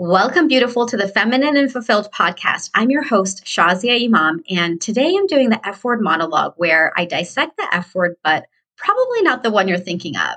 Welcome, beautiful, to the Feminine and Fulfilled podcast. I'm your host, Shazia Imam, and today I'm doing the F word monologue where I dissect the F word, but probably not the one you're thinking of.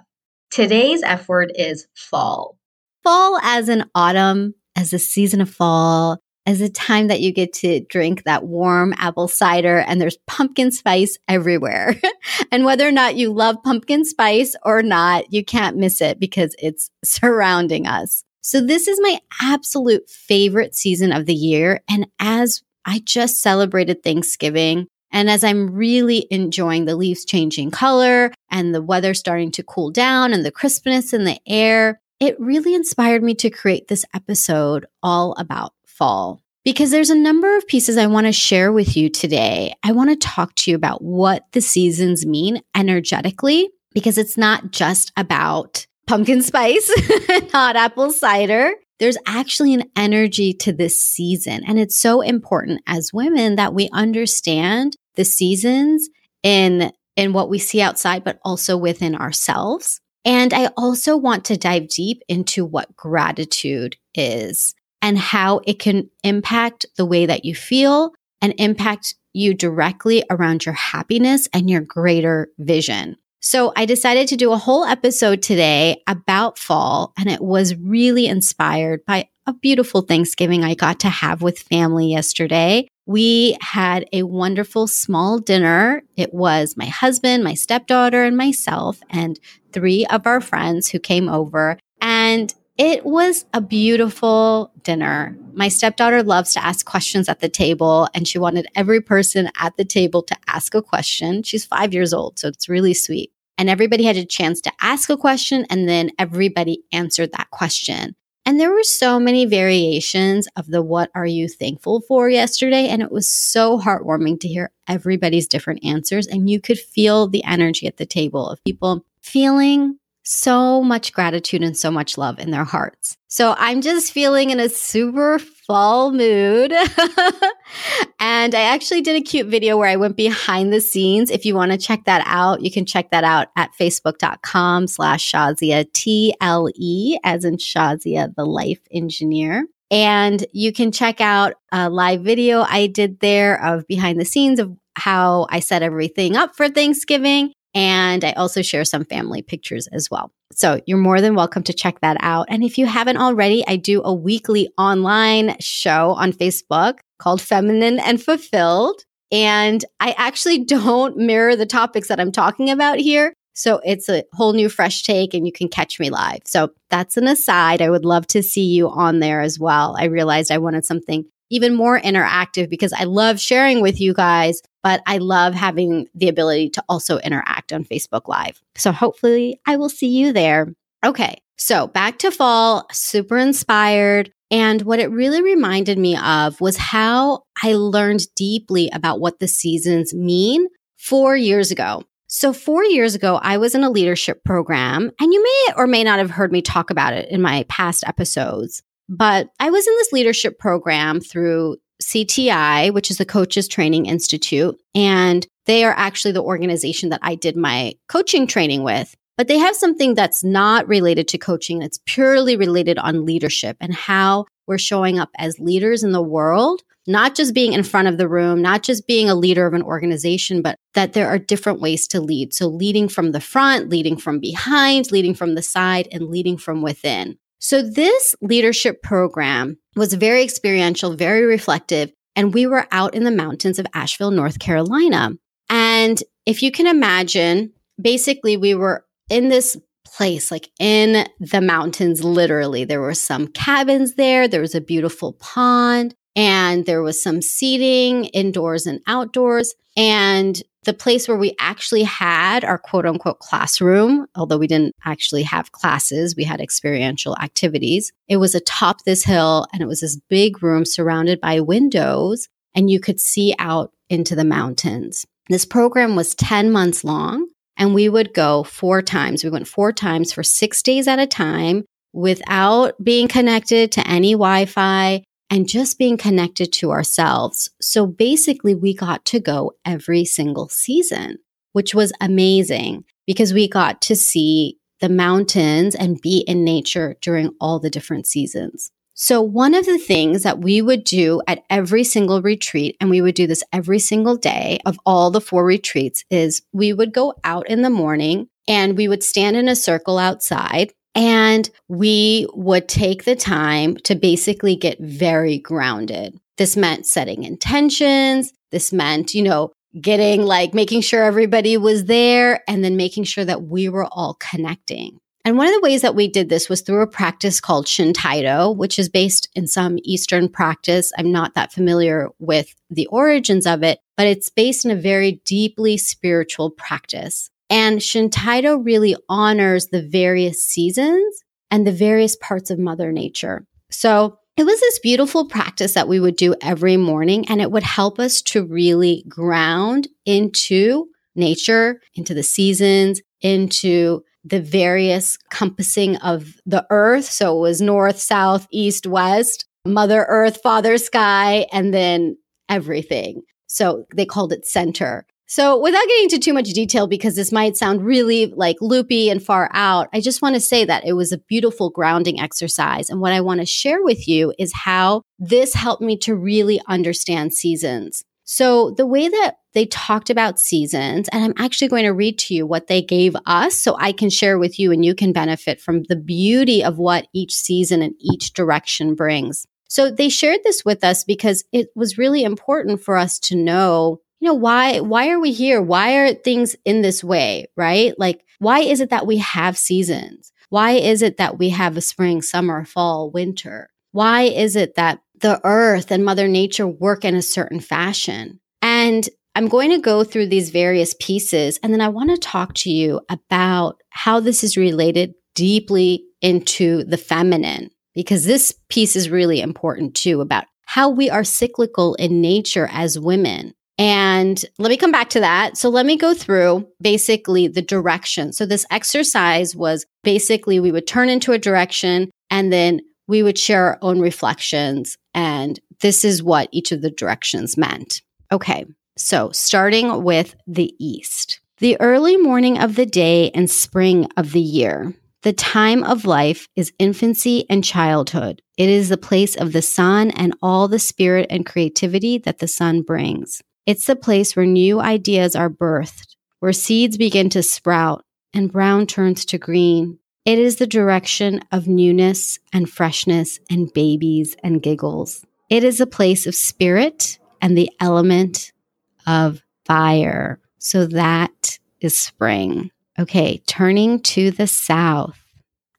Today's F word is fall. Fall as an autumn, as a season of fall, as a time that you get to drink that warm apple cider and there's pumpkin spice everywhere. and whether or not you love pumpkin spice or not, you can't miss it because it's surrounding us. So this is my absolute favorite season of the year. And as I just celebrated Thanksgiving, and as I'm really enjoying the leaves changing color and the weather starting to cool down and the crispness in the air, it really inspired me to create this episode all about fall. Because there's a number of pieces I want to share with you today. I want to talk to you about what the seasons mean energetically, because it's not just about pumpkin spice, hot apple cider. There's actually an energy to this season. And it's so important as women that we understand the seasons in, in what we see outside, but also within ourselves. And I also want to dive deep into what gratitude is and how it can impact the way that you feel and impact you directly around your happiness and your greater vision. So I decided to do a whole episode today about fall, and it was really inspired by a beautiful Thanksgiving I got to have with family yesterday. We had a wonderful small dinner. It was my husband, my stepdaughter, and myself, and three of our friends who came over. And it was a beautiful dinner. My stepdaughter loves to ask questions at the table, and she wanted every person at the table to ask a question. She's five years old, so it's really sweet. And everybody had a chance to ask a question, and then everybody answered that question. And there were so many variations of the what are you thankful for yesterday. And it was so heartwarming to hear everybody's different answers. And you could feel the energy at the table of people feeling so much gratitude and so much love in their hearts. So I'm just feeling in a super fall mood. and I actually did a cute video where I went behind the scenes. If you want to check that out, you can check that out at facebook.com slash Shazia T-L-E as in Shazia, the life engineer. And you can check out a live video I did there of behind the scenes of how I set everything up for Thanksgiving. And I also share some family pictures as well. So you're more than welcome to check that out. And if you haven't already, I do a weekly online show on Facebook called Feminine and Fulfilled. And I actually don't mirror the topics that I'm talking about here. So it's a whole new fresh take and you can catch me live. So that's an aside. I would love to see you on there as well. I realized I wanted something even more interactive because I love sharing with you guys, but I love having the ability to also interact on Facebook Live. So hopefully I will see you there. Okay. So back to fall, super inspired. And what it really reminded me of was how I learned deeply about what the seasons mean four years ago. So, four years ago, I was in a leadership program, and you may or may not have heard me talk about it in my past episodes. But I was in this leadership program through CTI, which is the Coaches Training Institute. And they are actually the organization that I did my coaching training with. But they have something that's not related to coaching. It's purely related on leadership and how we're showing up as leaders in the world, not just being in front of the room, not just being a leader of an organization, but that there are different ways to lead. So leading from the front, leading from behind, leading from the side, and leading from within. So this leadership program was very experiential, very reflective. And we were out in the mountains of Asheville, North Carolina. And if you can imagine, basically we were in this place, like in the mountains, literally. There were some cabins there. There was a beautiful pond and there was some seating indoors and outdoors. And the place where we actually had our quote unquote classroom, although we didn't actually have classes, we had experiential activities. It was atop this hill and it was this big room surrounded by windows and you could see out into the mountains. This program was 10 months long and we would go four times. We went four times for six days at a time without being connected to any Wi Fi and just being connected to ourselves. So basically, we got to go every single season, which was amazing because we got to see the mountains and be in nature during all the different seasons. So, one of the things that we would do at every single retreat, and we would do this every single day of all the four retreats, is we would go out in the morning and we would stand in a circle outside and we would take the time to basically get very grounded. This meant setting intentions. This meant, you know, getting like making sure everybody was there and then making sure that we were all connecting. And one of the ways that we did this was through a practice called Shintaido, which is based in some Eastern practice. I'm not that familiar with the origins of it, but it's based in a very deeply spiritual practice. And Shintaido really honors the various seasons and the various parts of Mother Nature. So it was this beautiful practice that we would do every morning, and it would help us to really ground into nature, into the seasons, into the various compassing of the earth. So it was north, south, east, west, Mother Earth, Father Sky, and then everything. So they called it center. So without getting into too much detail, because this might sound really like loopy and far out, I just want to say that it was a beautiful grounding exercise. And what I want to share with you is how this helped me to really understand seasons. So the way that they talked about seasons, and I'm actually going to read to you what they gave us so I can share with you and you can benefit from the beauty of what each season and each direction brings. So they shared this with us because it was really important for us to know you know why why are we here? Why are things in this way right? Like why is it that we have seasons? Why is it that we have a spring summer fall winter? Why is it that the earth and mother nature work in a certain fashion? And i'm going to go through these various pieces and then i want to talk to you about how this is related deeply into the feminine because this piece is really important too about how we are cyclical in nature as women and let me come back to that. So let me go through basically the direction. So this exercise was basically we would turn into a direction and then we would share our own reflections. And this is what each of the directions meant. Okay. So starting with the east, the early morning of the day and spring of the year. The time of life is infancy and childhood. It is the place of the sun and all the spirit and creativity that the sun brings. It's the place where new ideas are birthed, where seeds begin to sprout and brown turns to green. It is the direction of newness and freshness and babies and giggles. It is a place of spirit and the element of fire. So that is spring. Okay, turning to the south.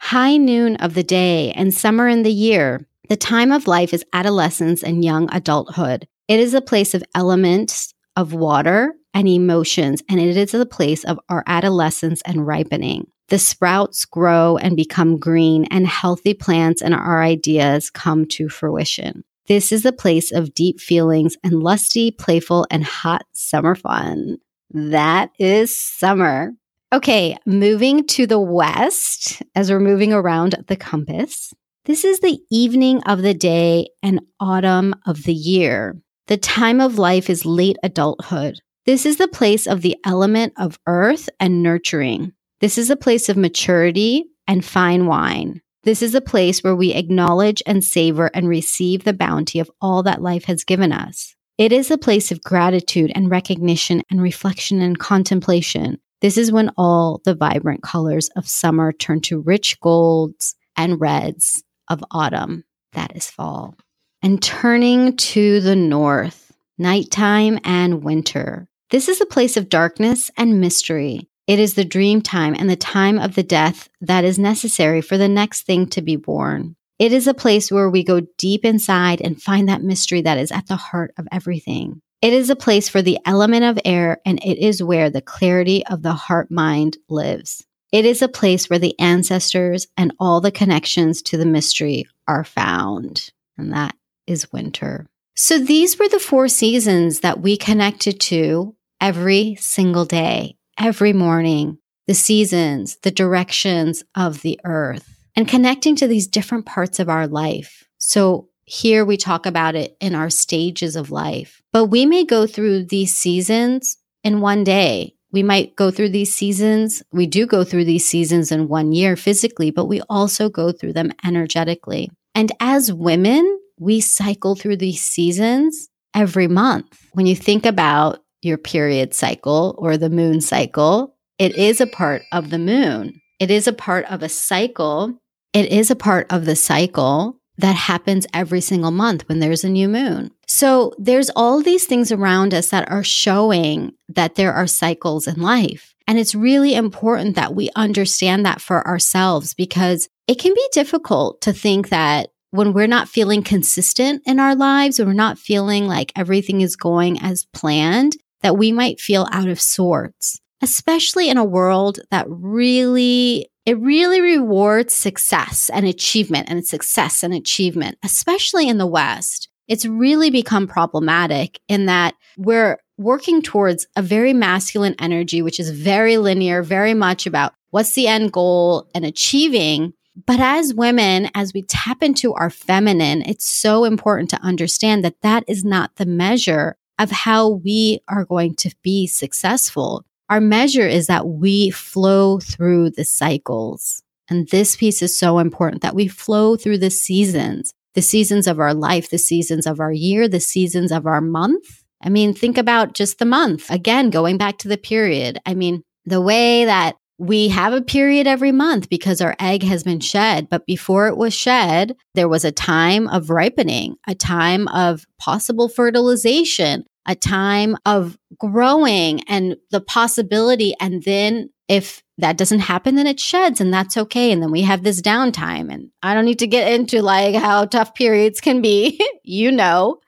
High noon of the day and summer in the year. The time of life is adolescence and young adulthood. It is a place of elements of water and emotions, and it is a place of our adolescence and ripening. The sprouts grow and become green, and healthy plants and our ideas come to fruition. This is a place of deep feelings and lusty, playful, and hot summer fun. That is summer. Okay, moving to the west as we're moving around the compass. This is the evening of the day and autumn of the year. The time of life is late adulthood. This is the place of the element of earth and nurturing. This is a place of maturity and fine wine. This is a place where we acknowledge and savor and receive the bounty of all that life has given us. It is a place of gratitude and recognition and reflection and contemplation. This is when all the vibrant colors of summer turn to rich golds and reds of autumn. That is fall and turning to the north, nighttime and winter. This is a place of darkness and mystery. It is the dream time and the time of the death that is necessary for the next thing to be born. It is a place where we go deep inside and find that mystery that is at the heart of everything. It is a place for the element of air, and it is where the clarity of the heart mind lives. It is a place where the ancestors and all the connections to the mystery are found. And that is winter. So these were the four seasons that we connected to every single day, every morning, the seasons, the directions of the earth, and connecting to these different parts of our life. So here we talk about it in our stages of life, but we may go through these seasons in one day. We might go through these seasons. We do go through these seasons in one year physically, but we also go through them energetically. And as women, we cycle through these seasons every month. When you think about your period cycle or the moon cycle, it is a part of the moon. It is a part of a cycle. It is a part of the cycle that happens every single month when there's a new moon. So there's all these things around us that are showing that there are cycles in life. And it's really important that we understand that for ourselves because it can be difficult to think that when we're not feeling consistent in our lives, when we're not feeling like everything is going as planned, that we might feel out of sorts, especially in a world that really it really rewards success and achievement and success and achievement, especially in the West. It's really become problematic in that we're working towards a very masculine energy, which is very linear, very much about what's the end goal and achieving. But as women, as we tap into our feminine, it's so important to understand that that is not the measure of how we are going to be successful. Our measure is that we flow through the cycles. And this piece is so important that we flow through the seasons, the seasons of our life, the seasons of our year, the seasons of our month. I mean, think about just the month. Again, going back to the period. I mean, the way that we have a period every month because our egg has been shed. But before it was shed, there was a time of ripening, a time of possible fertilization, a time of growing and the possibility. And then if that doesn't happen, then it sheds and that's okay. And then we have this downtime. And I don't need to get into like how tough periods can be, you know.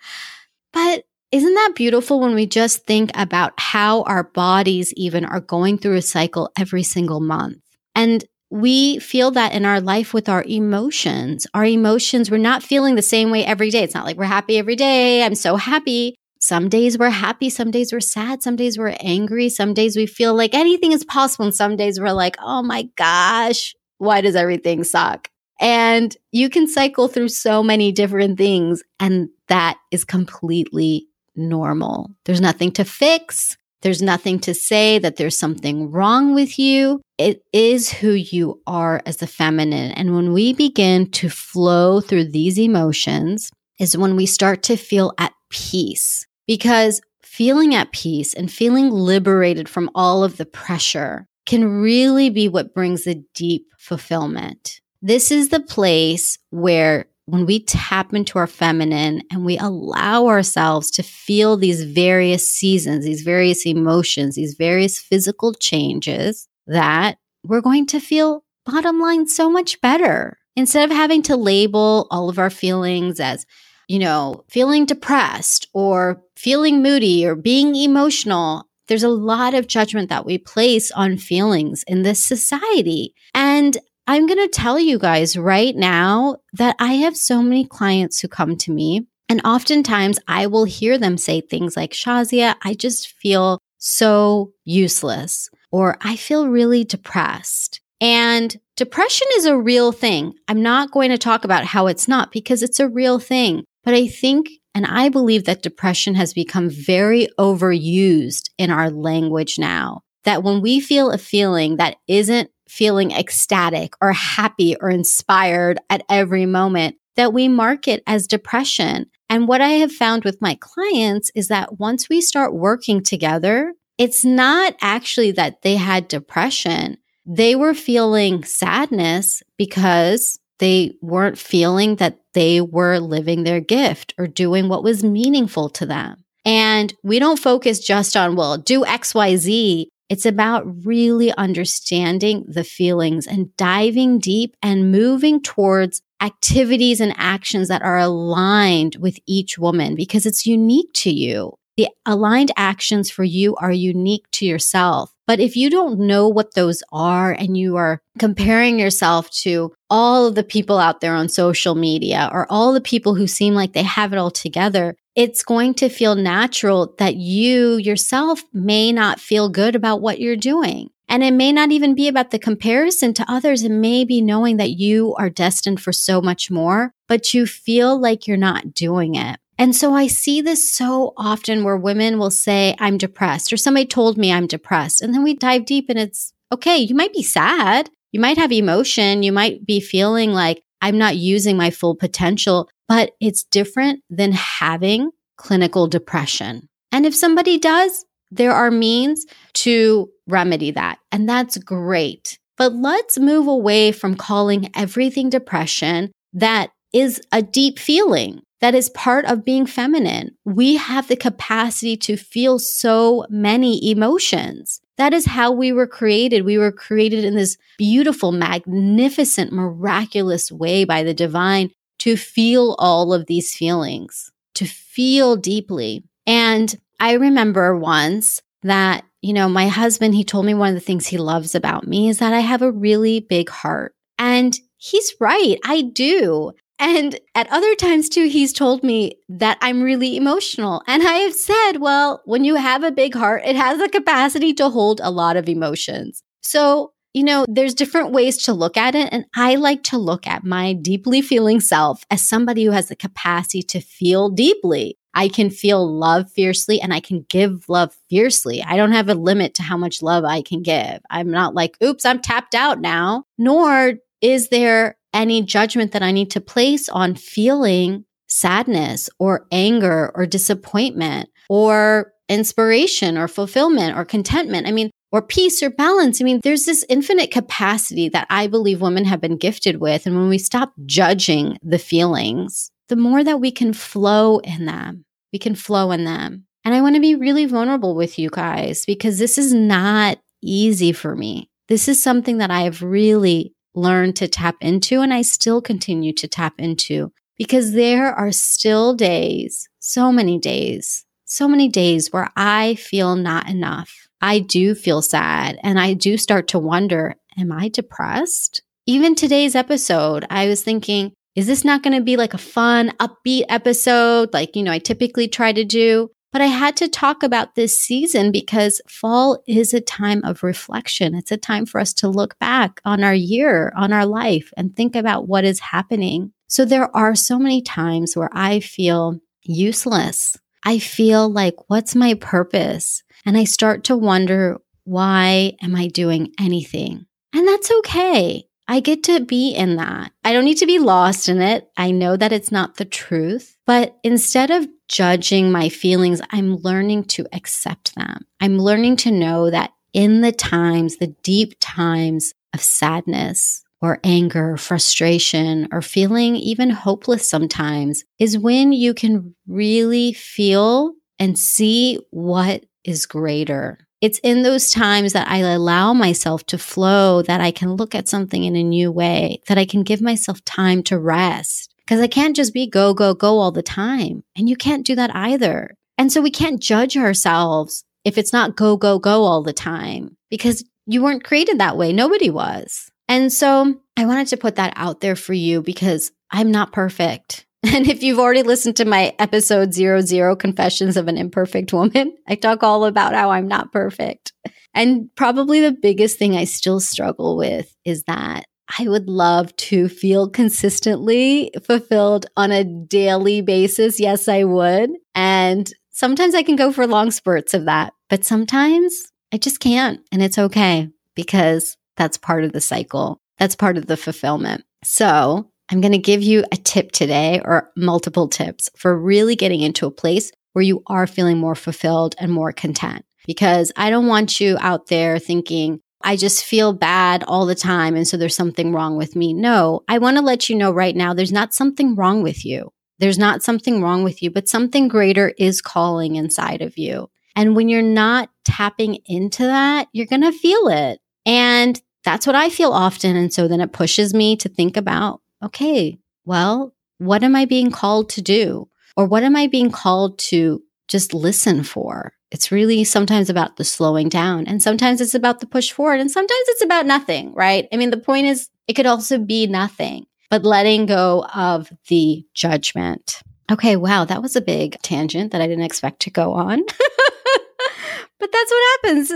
But isn't that beautiful when we just think about how our bodies even are going through a cycle every single month? And we feel that in our life with our emotions. Our emotions, we're not feeling the same way every day. It's not like we're happy every day. I'm so happy. Some days we're happy, some days we're sad, some days we're angry, some days we feel like anything is possible, and some days we're like, oh my gosh, why does everything suck? And you can cycle through so many different things, and that is completely normal. There's nothing to fix. There's nothing to say that there's something wrong with you. It is who you are as a feminine. And when we begin to flow through these emotions, is when we start to feel at peace. Because feeling at peace and feeling liberated from all of the pressure can really be what brings the deep fulfillment. This is the place where when we tap into our feminine and we allow ourselves to feel these various seasons, these various emotions, these various physical changes, that we're going to feel bottom line so much better. Instead of having to label all of our feelings as, you know, feeling depressed or feeling moody or being emotional, there's a lot of judgment that we place on feelings in this society. And I'm going to tell you guys right now that I have so many clients who come to me, and oftentimes I will hear them say things like, Shazia, I just feel so useless, or I feel really depressed. And depression is a real thing. I'm not going to talk about how it's not because it's a real thing. But I think and I believe that depression has become very overused in our language now. That when we feel a feeling that isn't feeling ecstatic or happy or inspired at every moment that we mark it as depression. And what I have found with my clients is that once we start working together, it's not actually that they had depression. They were feeling sadness because they weren't feeling that they were living their gift or doing what was meaningful to them. And we don't focus just on, well, do XYZ. It's about really understanding the feelings and diving deep and moving towards activities and actions that are aligned with each woman because it's unique to you. The aligned actions for you are unique to yourself. But if you don't know what those are and you are comparing yourself to all of the people out there on social media or all the people who seem like they have it all together, it's going to feel natural that you yourself may not feel good about what you're doing. And it may not even be about the comparison to others. It may be knowing that you are destined for so much more, but you feel like you're not doing it. And so I see this so often where women will say, I'm depressed, or somebody told me I'm depressed. And then we dive deep and it's okay, you might be sad. You might have emotion. You might be feeling like, I'm not using my full potential, but it's different than having clinical depression. And if somebody does, there are means to remedy that. And that's great. But let's move away from calling everything depression that is a deep feeling that is part of being feminine. We have the capacity to feel so many emotions. That is how we were created. We were created in this beautiful, magnificent, miraculous way by the divine to feel all of these feelings, to feel deeply. And I remember once that, you know, my husband, he told me one of the things he loves about me is that I have a really big heart. And he's right. I do. And at other times too, he's told me that I'm really emotional. And I have said, well, when you have a big heart, it has the capacity to hold a lot of emotions. So, you know, there's different ways to look at it. And I like to look at my deeply feeling self as somebody who has the capacity to feel deeply. I can feel love fiercely and I can give love fiercely. I don't have a limit to how much love I can give. I'm not like, oops, I'm tapped out now. Nor is there any judgment that I need to place on feeling sadness or anger or disappointment or inspiration or fulfillment or contentment. I mean, or peace or balance. I mean, there's this infinite capacity that I believe women have been gifted with. And when we stop judging the feelings, the more that we can flow in them, we can flow in them. And I want to be really vulnerable with you guys because this is not easy for me. This is something that I have really learned to tap into and I still continue to tap into because there are still days, so many days, so many days where I feel not enough. I do feel sad and I do start to wonder, am I depressed? Even today's episode, I was thinking, is this not going to be like a fun, upbeat episode like, you know, I typically try to do? But I had to talk about this season because fall is a time of reflection. It's a time for us to look back on our year, on our life, and think about what is happening. So there are so many times where I feel useless. I feel like, what's my purpose? And I start to wonder, why am I doing anything? And that's okay. I get to be in that. I don't need to be lost in it. I know that it's not the truth, but instead of judging my feelings, I'm learning to accept them. I'm learning to know that in the times, the deep times of sadness or anger, frustration, or feeling even hopeless sometimes is when you can really feel and see what is greater it's in those times that I allow myself to flow, that I can look at something in a new way, that I can give myself time to rest. Because I can't just be go, go, go all the time. And you can't do that either. And so we can't judge ourselves if it's not go, go, go all the time because you weren't created that way. Nobody was. And so I wanted to put that out there for you because I'm not perfect. And if you've already listened to my episode zero zero confessions of an imperfect woman, I talk all about how I'm not perfect. And probably the biggest thing I still struggle with is that I would love to feel consistently fulfilled on a daily basis. Yes, I would. And sometimes I can go for long spurts of that, but sometimes I just can't. And it's okay because that's part of the cycle. That's part of the fulfillment. So I'm going to give you a tip today or multiple tips for really getting into a place where you are feeling more fulfilled and more content. Because I don't want you out there thinking, I just feel bad all the time. And so there's something wrong with me. No, I want to let you know right now there's not something wrong with you. There's not something wrong with you, but something greater is calling inside of you. And when you're not tapping into that, you're going to feel it. And that's what I feel often. And so then it pushes me to think about okay, well, what am I being called to do? Or what am I being called to just listen for? It's really sometimes about the slowing down, and sometimes it's about the push forward, and sometimes it's about nothing, right? I mean, the point is, it could also be nothing, but letting go of the judgment. Okay, wow, that was a big tangent that I didn't expect to go on. but that's what happens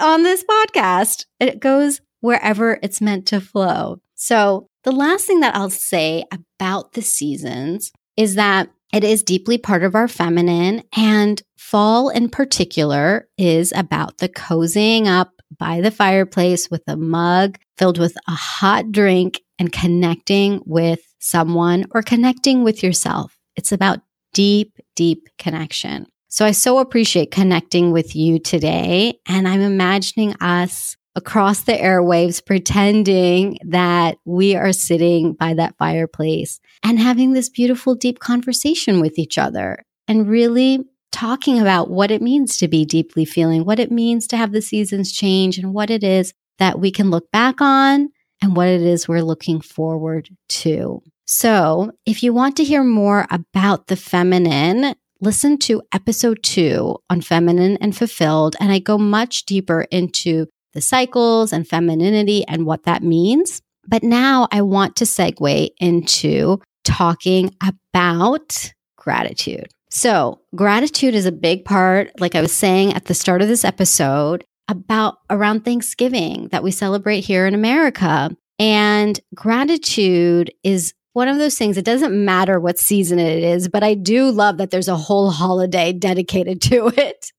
on this podcast. It goes wherever it's meant to flow. So, the last thing that I'll say about the seasons is that it is deeply part of our feminine, and fall in particular is about the cozying up by the fireplace with a mug filled with a hot drink and connecting with someone or connecting with yourself. It's about deep, deep connection. So I so appreciate connecting with you today. And I'm imagining us across the airwaves pretending that we are sitting by that fireplace and having this beautiful, deep conversation with each other and really talking about what it means to be deeply feeling, what it means to have the seasons change, and what it is that we can look back on and what it is we're looking forward to. So, if you want to hear more about the feminine, listen to episode two on feminine and fulfilled. And I go much deeper into the cycles and femininity and what that means. But now I want to segue into talking about gratitude. So, gratitude is a big part, like I was saying at the start of this episode, about around Thanksgiving that we celebrate here in America. And gratitude is one of those things, it doesn't matter what season it is, but I do love that there's a whole holiday dedicated to it.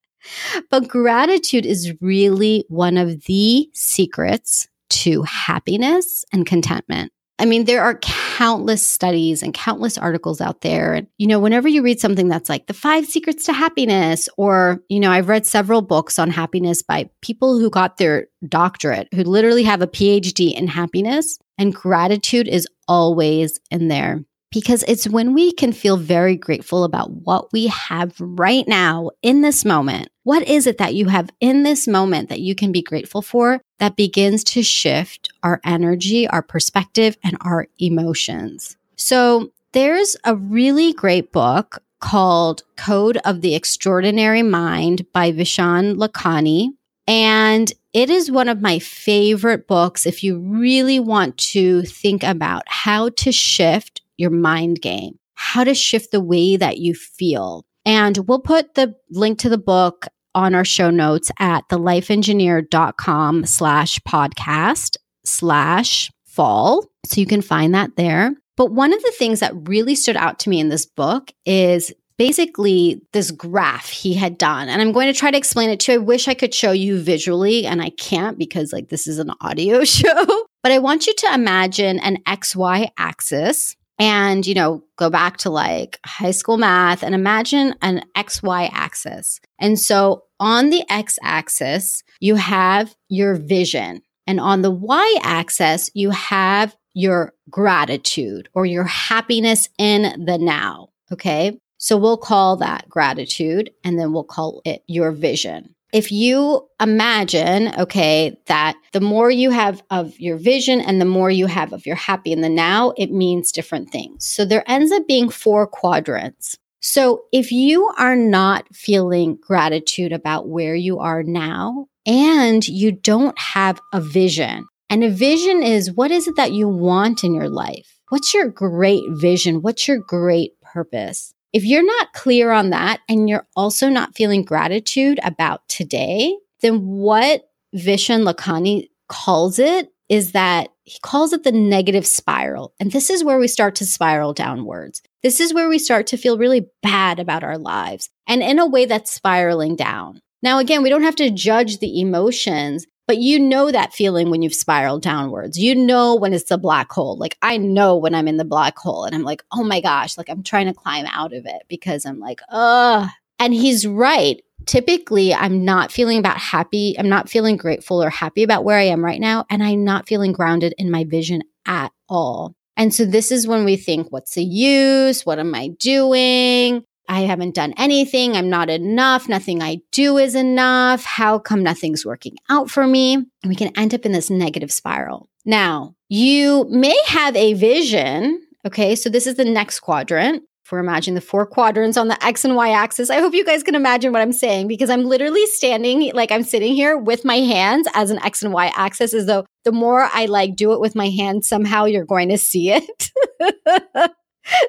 But gratitude is really one of the secrets to happiness and contentment. I mean, there are countless studies and countless articles out there. And, you know, whenever you read something that's like the five secrets to happiness, or, you know, I've read several books on happiness by people who got their doctorate, who literally have a PhD in happiness, and gratitude is always in there because it's when we can feel very grateful about what we have right now in this moment. What is it that you have in this moment that you can be grateful for that begins to shift our energy, our perspective, and our emotions? So there's a really great book called Code of the Extraordinary Mind by Vishen Lakhiani. And it is one of my favorite books if you really want to think about how to shift your mind game, how to shift the way that you feel. And we'll put the link to the book on our show notes at thelifeengineer.com slash podcast slash fall. So you can find that there. But one of the things that really stood out to me in this book is basically this graph he had done. And I'm going to try to explain it to you. I wish I could show you visually, and I can't because like this is an audio show. but I want you to imagine an XY axis and, you know, go back to like high school math and imagine an XY axis. And so on the X axis, you have your vision. And on the Y axis, you have your gratitude or your happiness in the now. Okay. So we'll call that gratitude and then we'll call it your vision if you imagine, okay, that the more you have of your vision and the more you have of your happy in the now, it means different things. So there ends up being four quadrants. So if you are not feeling gratitude about where you are now and you don't have a vision, and a vision is what is it that you want in your life? What's your great vision? What's your great purpose? If you're not clear on that and you're also not feeling gratitude about today, then what Vishen Lakhiani calls it is that he calls it the negative spiral. And this is where we start to spiral downwards. This is where we start to feel really bad about our lives and in a way that's spiraling down. Now, again, we don't have to judge the emotions, but you know that feeling when you've spiraled downwards. You know when it's a black hole. Like I know when I'm in the black hole and I'm like, oh my gosh, like I'm trying to climb out of it because I'm like, ugh. And he's right. Typically, I'm not feeling about happy. I'm not feeling grateful or happy about where I am right now. And I'm not feeling grounded in my vision at all. And so this is when we think, what's the use? What am I doing? I haven't done anything. I'm not enough. Nothing I do is enough. How come nothing's working out for me? And we can end up in this negative spiral. Now, you may have a vision. Okay. So this is the next quadrant. If we're imagining the four quadrants on the X and Y axis, I hope you guys can imagine what I'm saying because I'm literally standing, like I'm sitting here with my hands as an X and Y axis, as though the more I like do it with my hands, somehow you're going to see it.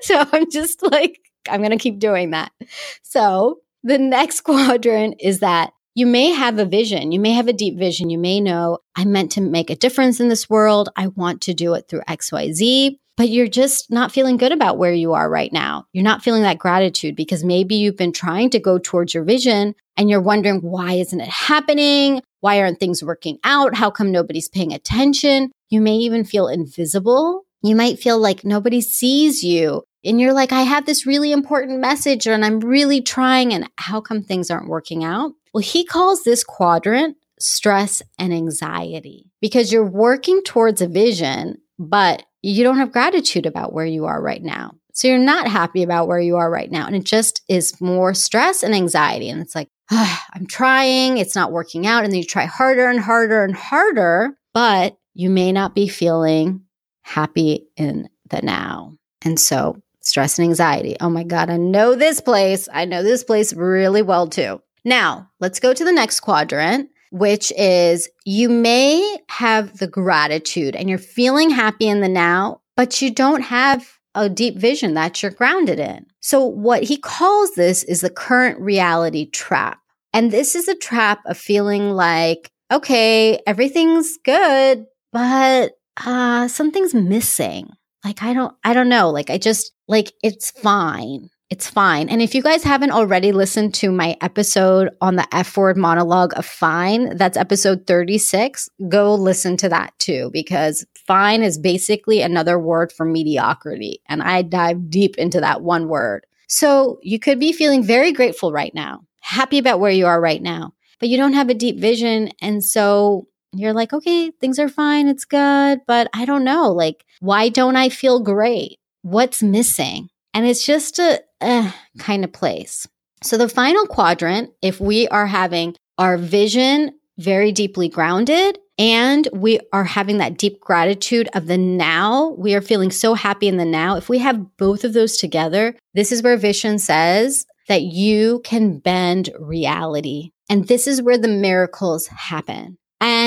so I'm just like I'm going to keep doing that. So the next quadrant is that you may have a vision. You may have a deep vision. You may know I'm meant to make a difference in this world. I want to do it through XYZ, but you're just not feeling good about where you are right now. You're not feeling that gratitude because maybe you've been trying to go towards your vision and you're wondering, why isn't it happening? Why aren't things working out? How come nobody's paying attention? You may even feel invisible. You might feel like nobody sees you. And you're like, I have this really important message and I'm really trying. And how come things aren't working out? Well, he calls this quadrant stress and anxiety because you're working towards a vision, but you don't have gratitude about where you are right now. So you're not happy about where you are right now. And it just is more stress and anxiety. And it's like, oh, I'm trying, it's not working out. And then you try harder and harder and harder, but you may not be feeling happy in the now. And so stress and anxiety. Oh my God, I know this place. I know this place really well too. Now, let's go to the next quadrant, which is you may have the gratitude and you're feeling happy in the now, but you don't have a deep vision that you're grounded in. So, what he calls this is the current reality trap. And this is a trap of feeling like, okay, everything's good, but uh, something's missing. Like, I don't, I don't know. Like, I just, like, it's fine. It's fine. And if you guys haven't already listened to my episode on the F word monologue of fine, that's episode 36, go listen to that too, because fine is basically another word for mediocrity. And I dive deep into that one word. So you could be feeling very grateful right now, happy about where you are right now, but you don't have a deep vision. And so you're like, okay, things are fine. It's good. But I don't know. Like, why don't I feel great? What's missing? And it's just a eh, kind of place. So, the final quadrant, if we are having our Vishen very deeply grounded and we are having that deep gratitude of the now, we are feeling so happy in the now. If we have both of those together, this is where vision says that you can bend reality. And this is where the miracles happen.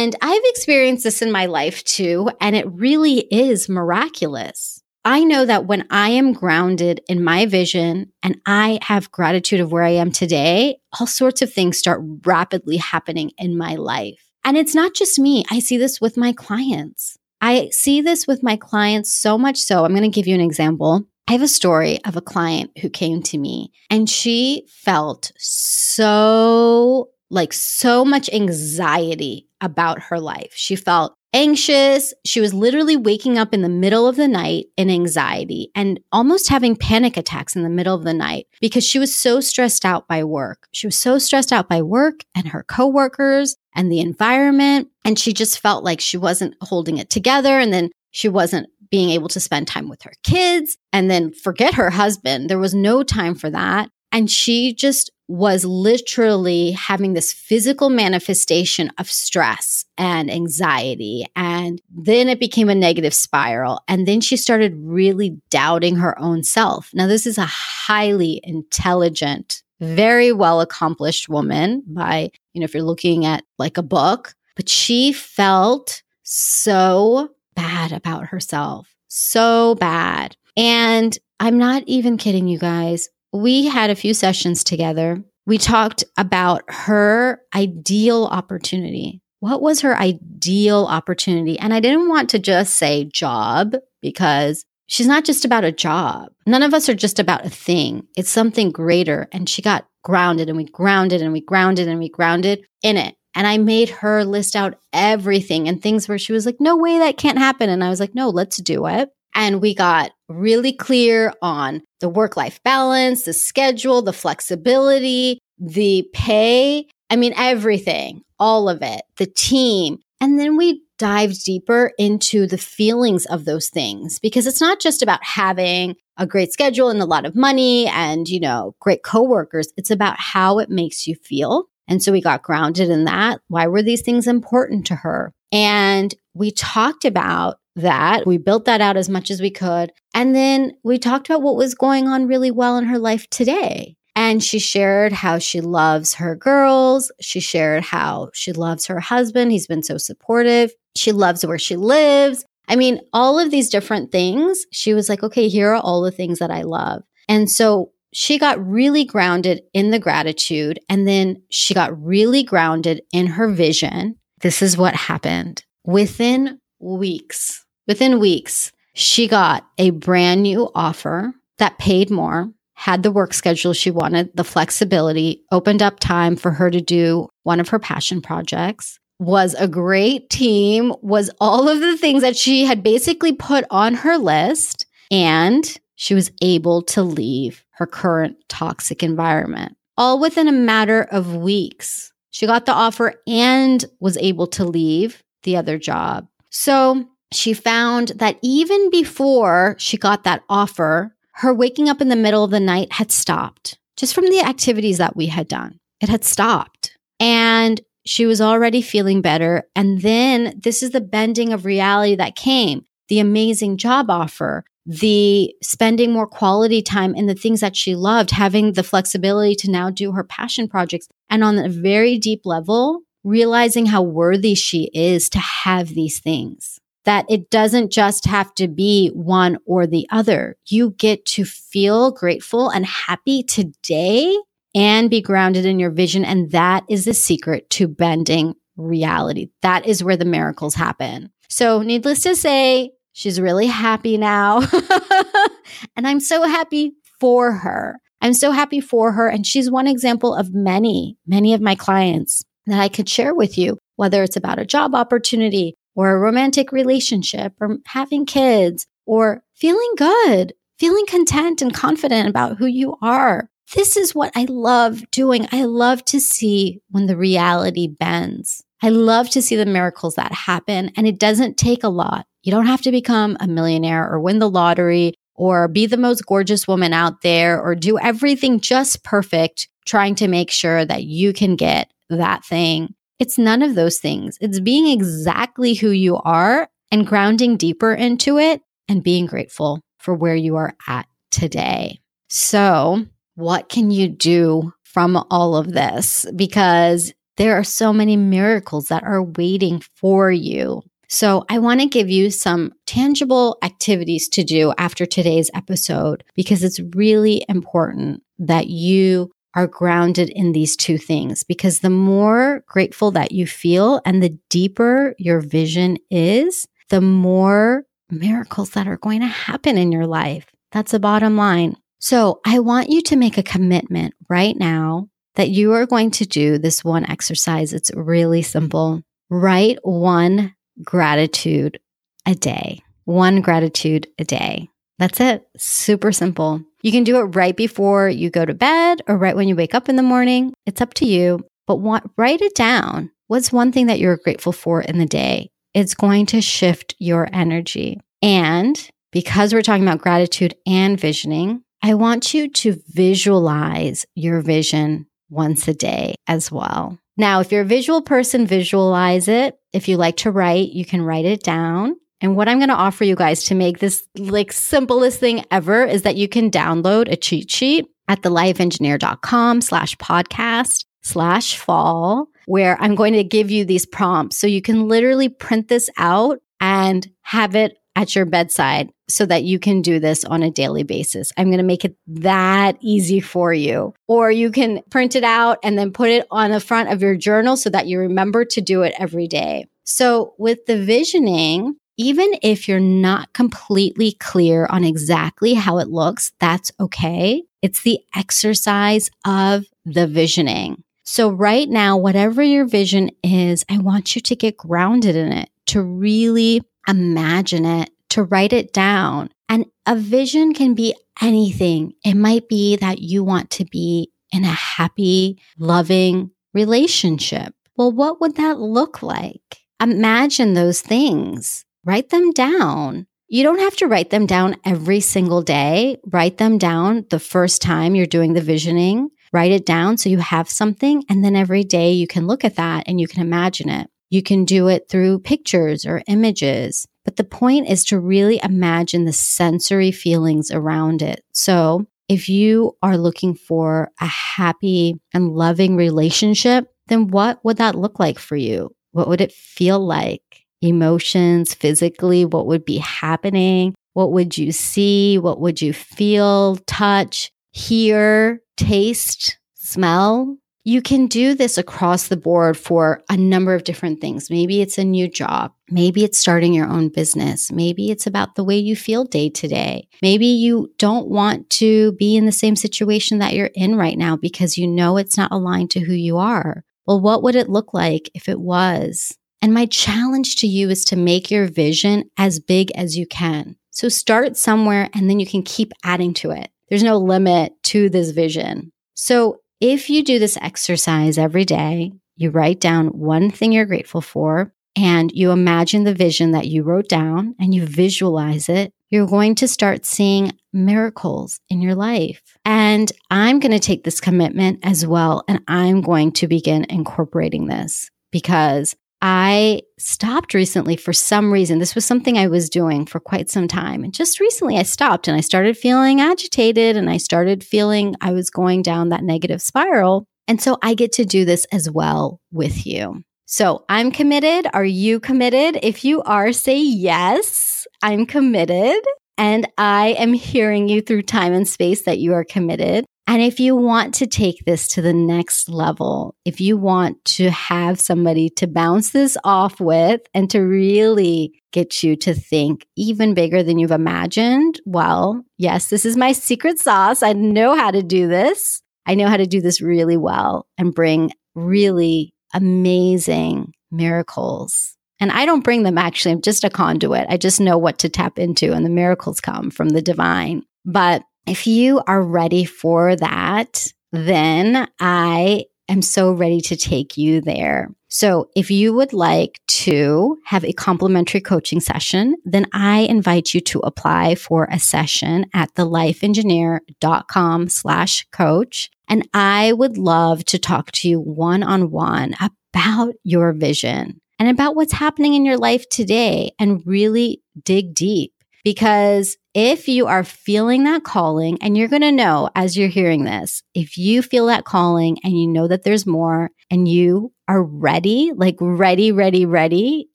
And I've experienced this in my life too, and it really is miraculous. I know that when I am grounded in my vision and I have gratitude of where I am today, all sorts of things start rapidly happening in my life. And it's not just me. I see this with my clients. I see this with my clients so much so. I'm going to give you an example. I have a story of a client who came to me and she felt so like so much anxiety about her life. She felt anxious. She was literally waking up in the middle of the night in anxiety and almost having panic attacks in the middle of the night because she was so stressed out by work. She was so stressed out by work and her coworkers and the environment. And she just felt like she wasn't holding it together. And then she wasn't being able to spend time with her kids and then forget her husband. There was no time for that. And she just was literally having this physical manifestation of stress and anxiety. And then it became a negative spiral. And then she started really doubting her own self. Now, this is a highly intelligent, very well accomplished woman by, you know, if you're looking at like a book, but she felt so bad about herself, so bad. And I'm not even kidding you guys we had a few sessions together. We talked about her ideal opportunity. What was her ideal opportunity? And I didn't want to just say job because she's not just about a job. None of us are just about a thing. It's something greater. And she got grounded and we grounded and we grounded and we grounded in it. And I made her list out everything and things where she was like, no way that can't happen. And I was like, no, let's do it. And we got really clear on the work life balance, the schedule, the flexibility, the pay. I mean, everything, all of it, the team. And then we dived deeper into the feelings of those things because it's not just about having a great schedule and a lot of money and, you know, great coworkers. It's about how it makes you feel. And so we got grounded in that. Why were these things important to her? And we talked about that. We built that out as much as we could. And then we talked about what was going on really well in her life today. And she shared how she loves her girls. She shared how she loves her husband. He's been so supportive. She loves where she lives. I mean, all of these different things. She was like, okay, here are all the things that I love. And so she got really grounded in the gratitude. And then she got really grounded in her vision. This is what happened. Within weeks, within weeks, she got a brand new offer that paid more, had the work schedule she wanted, the flexibility, opened up time for her to do one of her passion projects. was a great team, was all of the things that she had basically put on her list. And she was able to leave her current toxic environment all within a matter of weeks. She got the offer and was able to leave the other job. So she found that even before she got that offer, her waking up in the middle of the night had stopped just from the activities that we had done. It had stopped. And she was already feeling better. And then this is the bending of reality that came the amazing job offer, the spending more quality time in the things that she loved, having the flexibility to now do her passion projects. And on a very deep level, realizing how worthy she is to have these things. That it doesn't just have to be one or the other. You get to feel grateful and happy today and be grounded in your vision. And that is the secret to bending reality. That is where the miracles happen. So, needless to say, She's really happy now. and I'm so happy for her. I'm so happy for her. And she's one example of many, many of my clients that I could share with you, whether it's about a job opportunity or a romantic relationship or having kids or feeling good, feeling content and confident about who you are. This is what I love doing. I love to see when the reality bends. I love to see the miracles that happen, and it doesn't take a lot. You don't have to become a millionaire or win the lottery or be the most gorgeous woman out there or do everything just perfect, trying to make sure that you can get that thing. It's none of those things. It's being exactly who you are and grounding deeper into it and being grateful for where you are at today. So, what can you do from all of this? Because there are so many miracles that are waiting for you. So, I want to give you some tangible activities to do after today's episode because it's really important that you are grounded in these two things. Because the more grateful that you feel and the deeper your vision is, the more miracles that are going to happen in your life. That's the bottom line. So, I want you to make a commitment right now that you are going to do this one exercise. It's really simple. Write one gratitude a day. One gratitude a day. That's it. Super simple. You can do it right before you go to bed or right when you wake up in the morning. It's up to you, but want, write it down. What's one thing that you're grateful for in the day? It's going to shift your energy. And because we're talking about gratitude and visioning, I want you to visualize your vision once a day as well. Now, if you're a visual person, visualize it. If you like to write, you can write it down. And what I'm going to offer you guys to make this like simplest thing ever is that you can download a cheat sheet at thelifeengineer.com slash podcast slash fall, where I'm going to give you these prompts. So you can literally print this out and have it at your bedside so that you can do this on a daily basis. I'm going to make it that easy for you. Or you can print it out and then put it on the front of your journal so that you remember to do it every day. So with the visioning, even if you're not completely clear on exactly how it looks, that's okay. It's the exercise of the visioning. So, right now, whatever your vision is, I want you to get grounded in it, to really imagine it, to write it down. And a vision can be anything. It might be that you want to be in a happy, loving relationship. Well, what would that look like? Imagine those things, write them down. You don't have to write them down every single day. Write them down the first time you're doing the visioning. Write it down so you have something. And then every day you can look at that and you can imagine it. You can do it through pictures or images. But the point is to really imagine the sensory feelings around it. So if you are looking for a happy and loving relationship, then what would that look like for you? What would it feel like? Emotions, physically, what would be happening? What would you see? What would you feel, touch, hear, taste, smell? You can do this across the board for a number of different things. Maybe it's a new job. Maybe it's starting your own business. Maybe it's about the way you feel day to day. Maybe you don't want to be in the same situation that you're in right now because you know it's not aligned to who you are. Well, what would it look like if it was? And my challenge to you is to make your vision as big as you can. So start somewhere and then you can keep adding to it. There's no limit to this vision. So if you do this exercise every day, you write down one thing you're grateful for and you imagine the vision that you wrote down and you visualize it, you're going to start seeing miracles in your life. And I'm going to take this commitment as well. And I'm going to begin incorporating this because I stopped recently for some reason. This was something I was doing for quite some time. And just recently I stopped and I started feeling agitated and I started feeling I was going down that negative spiral. And so I get to do this as well with you. So I'm committed. Are you committed? If you are, say yes, I'm committed. And I am hearing you through time and space that you are committed. And if you want to take this to the next level, if you want to have somebody to bounce this off with and to really get you to think even bigger than you've imagined, well, yes, this is my secret sauce. I know how to do this. I know how to do this really well and bring really amazing miracles. And I don't bring them actually, I'm just a conduit. I just know what to tap into, and the miracles come from the divine. But if you are ready for that, then I am so ready to take you there. So if you would like to have a complimentary coaching session, then I invite you to apply for a session at thelifeengineer.com slash coach. And I would love to talk to you one on one about your vision and about what's happening in your life today and really dig deep because if you are feeling that calling, and you're going to know as you're hearing this, if you feel that calling and you know that there's more and you are ready, like ready, ready, ready,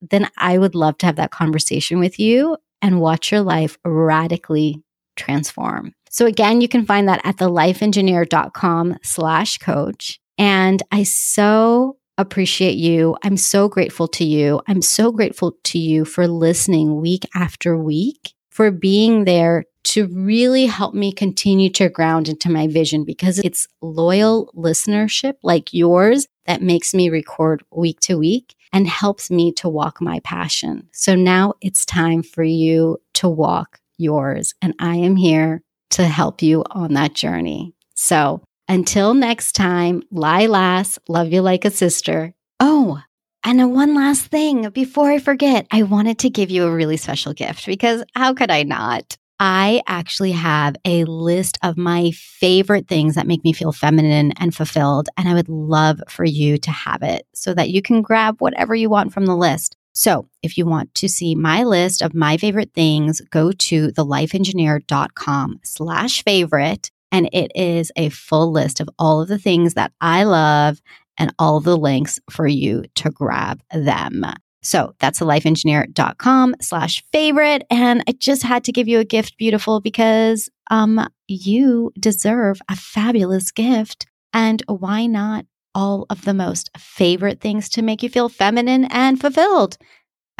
then I would love to have that conversation with you and watch your life radically transform. So again, you can find that at thelifeengineer.com slash coach. And I so appreciate you. I'm so grateful to you. I'm so grateful to you for listening week after week for being there to really help me continue to ground into my vision because it's loyal listenership like yours that makes me record week to week and helps me to walk my passion. So now it's time for you to walk yours. And I am here to help you on that journey. So until next time, lie last, love you like a sister. Oh, and one last thing before I forget, I wanted to give you a really special gift because how could I not? I actually have a list of my favorite things that make me feel feminine and fulfilled. And I would love for you to have it so that you can grab whatever you want from the list. So if you want to see my list of my favorite things, go to thelifeengineer.com slash favorite. And it is a full list of all of the things that I love and all the links for you to grab them. So that's thelifeengineer.com slash favorite. And I just had to give you a gift, beautiful, because um, you deserve a fabulous gift. And why not all of the most favorite things to make you feel feminine and fulfilled?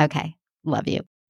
Okay. Love you.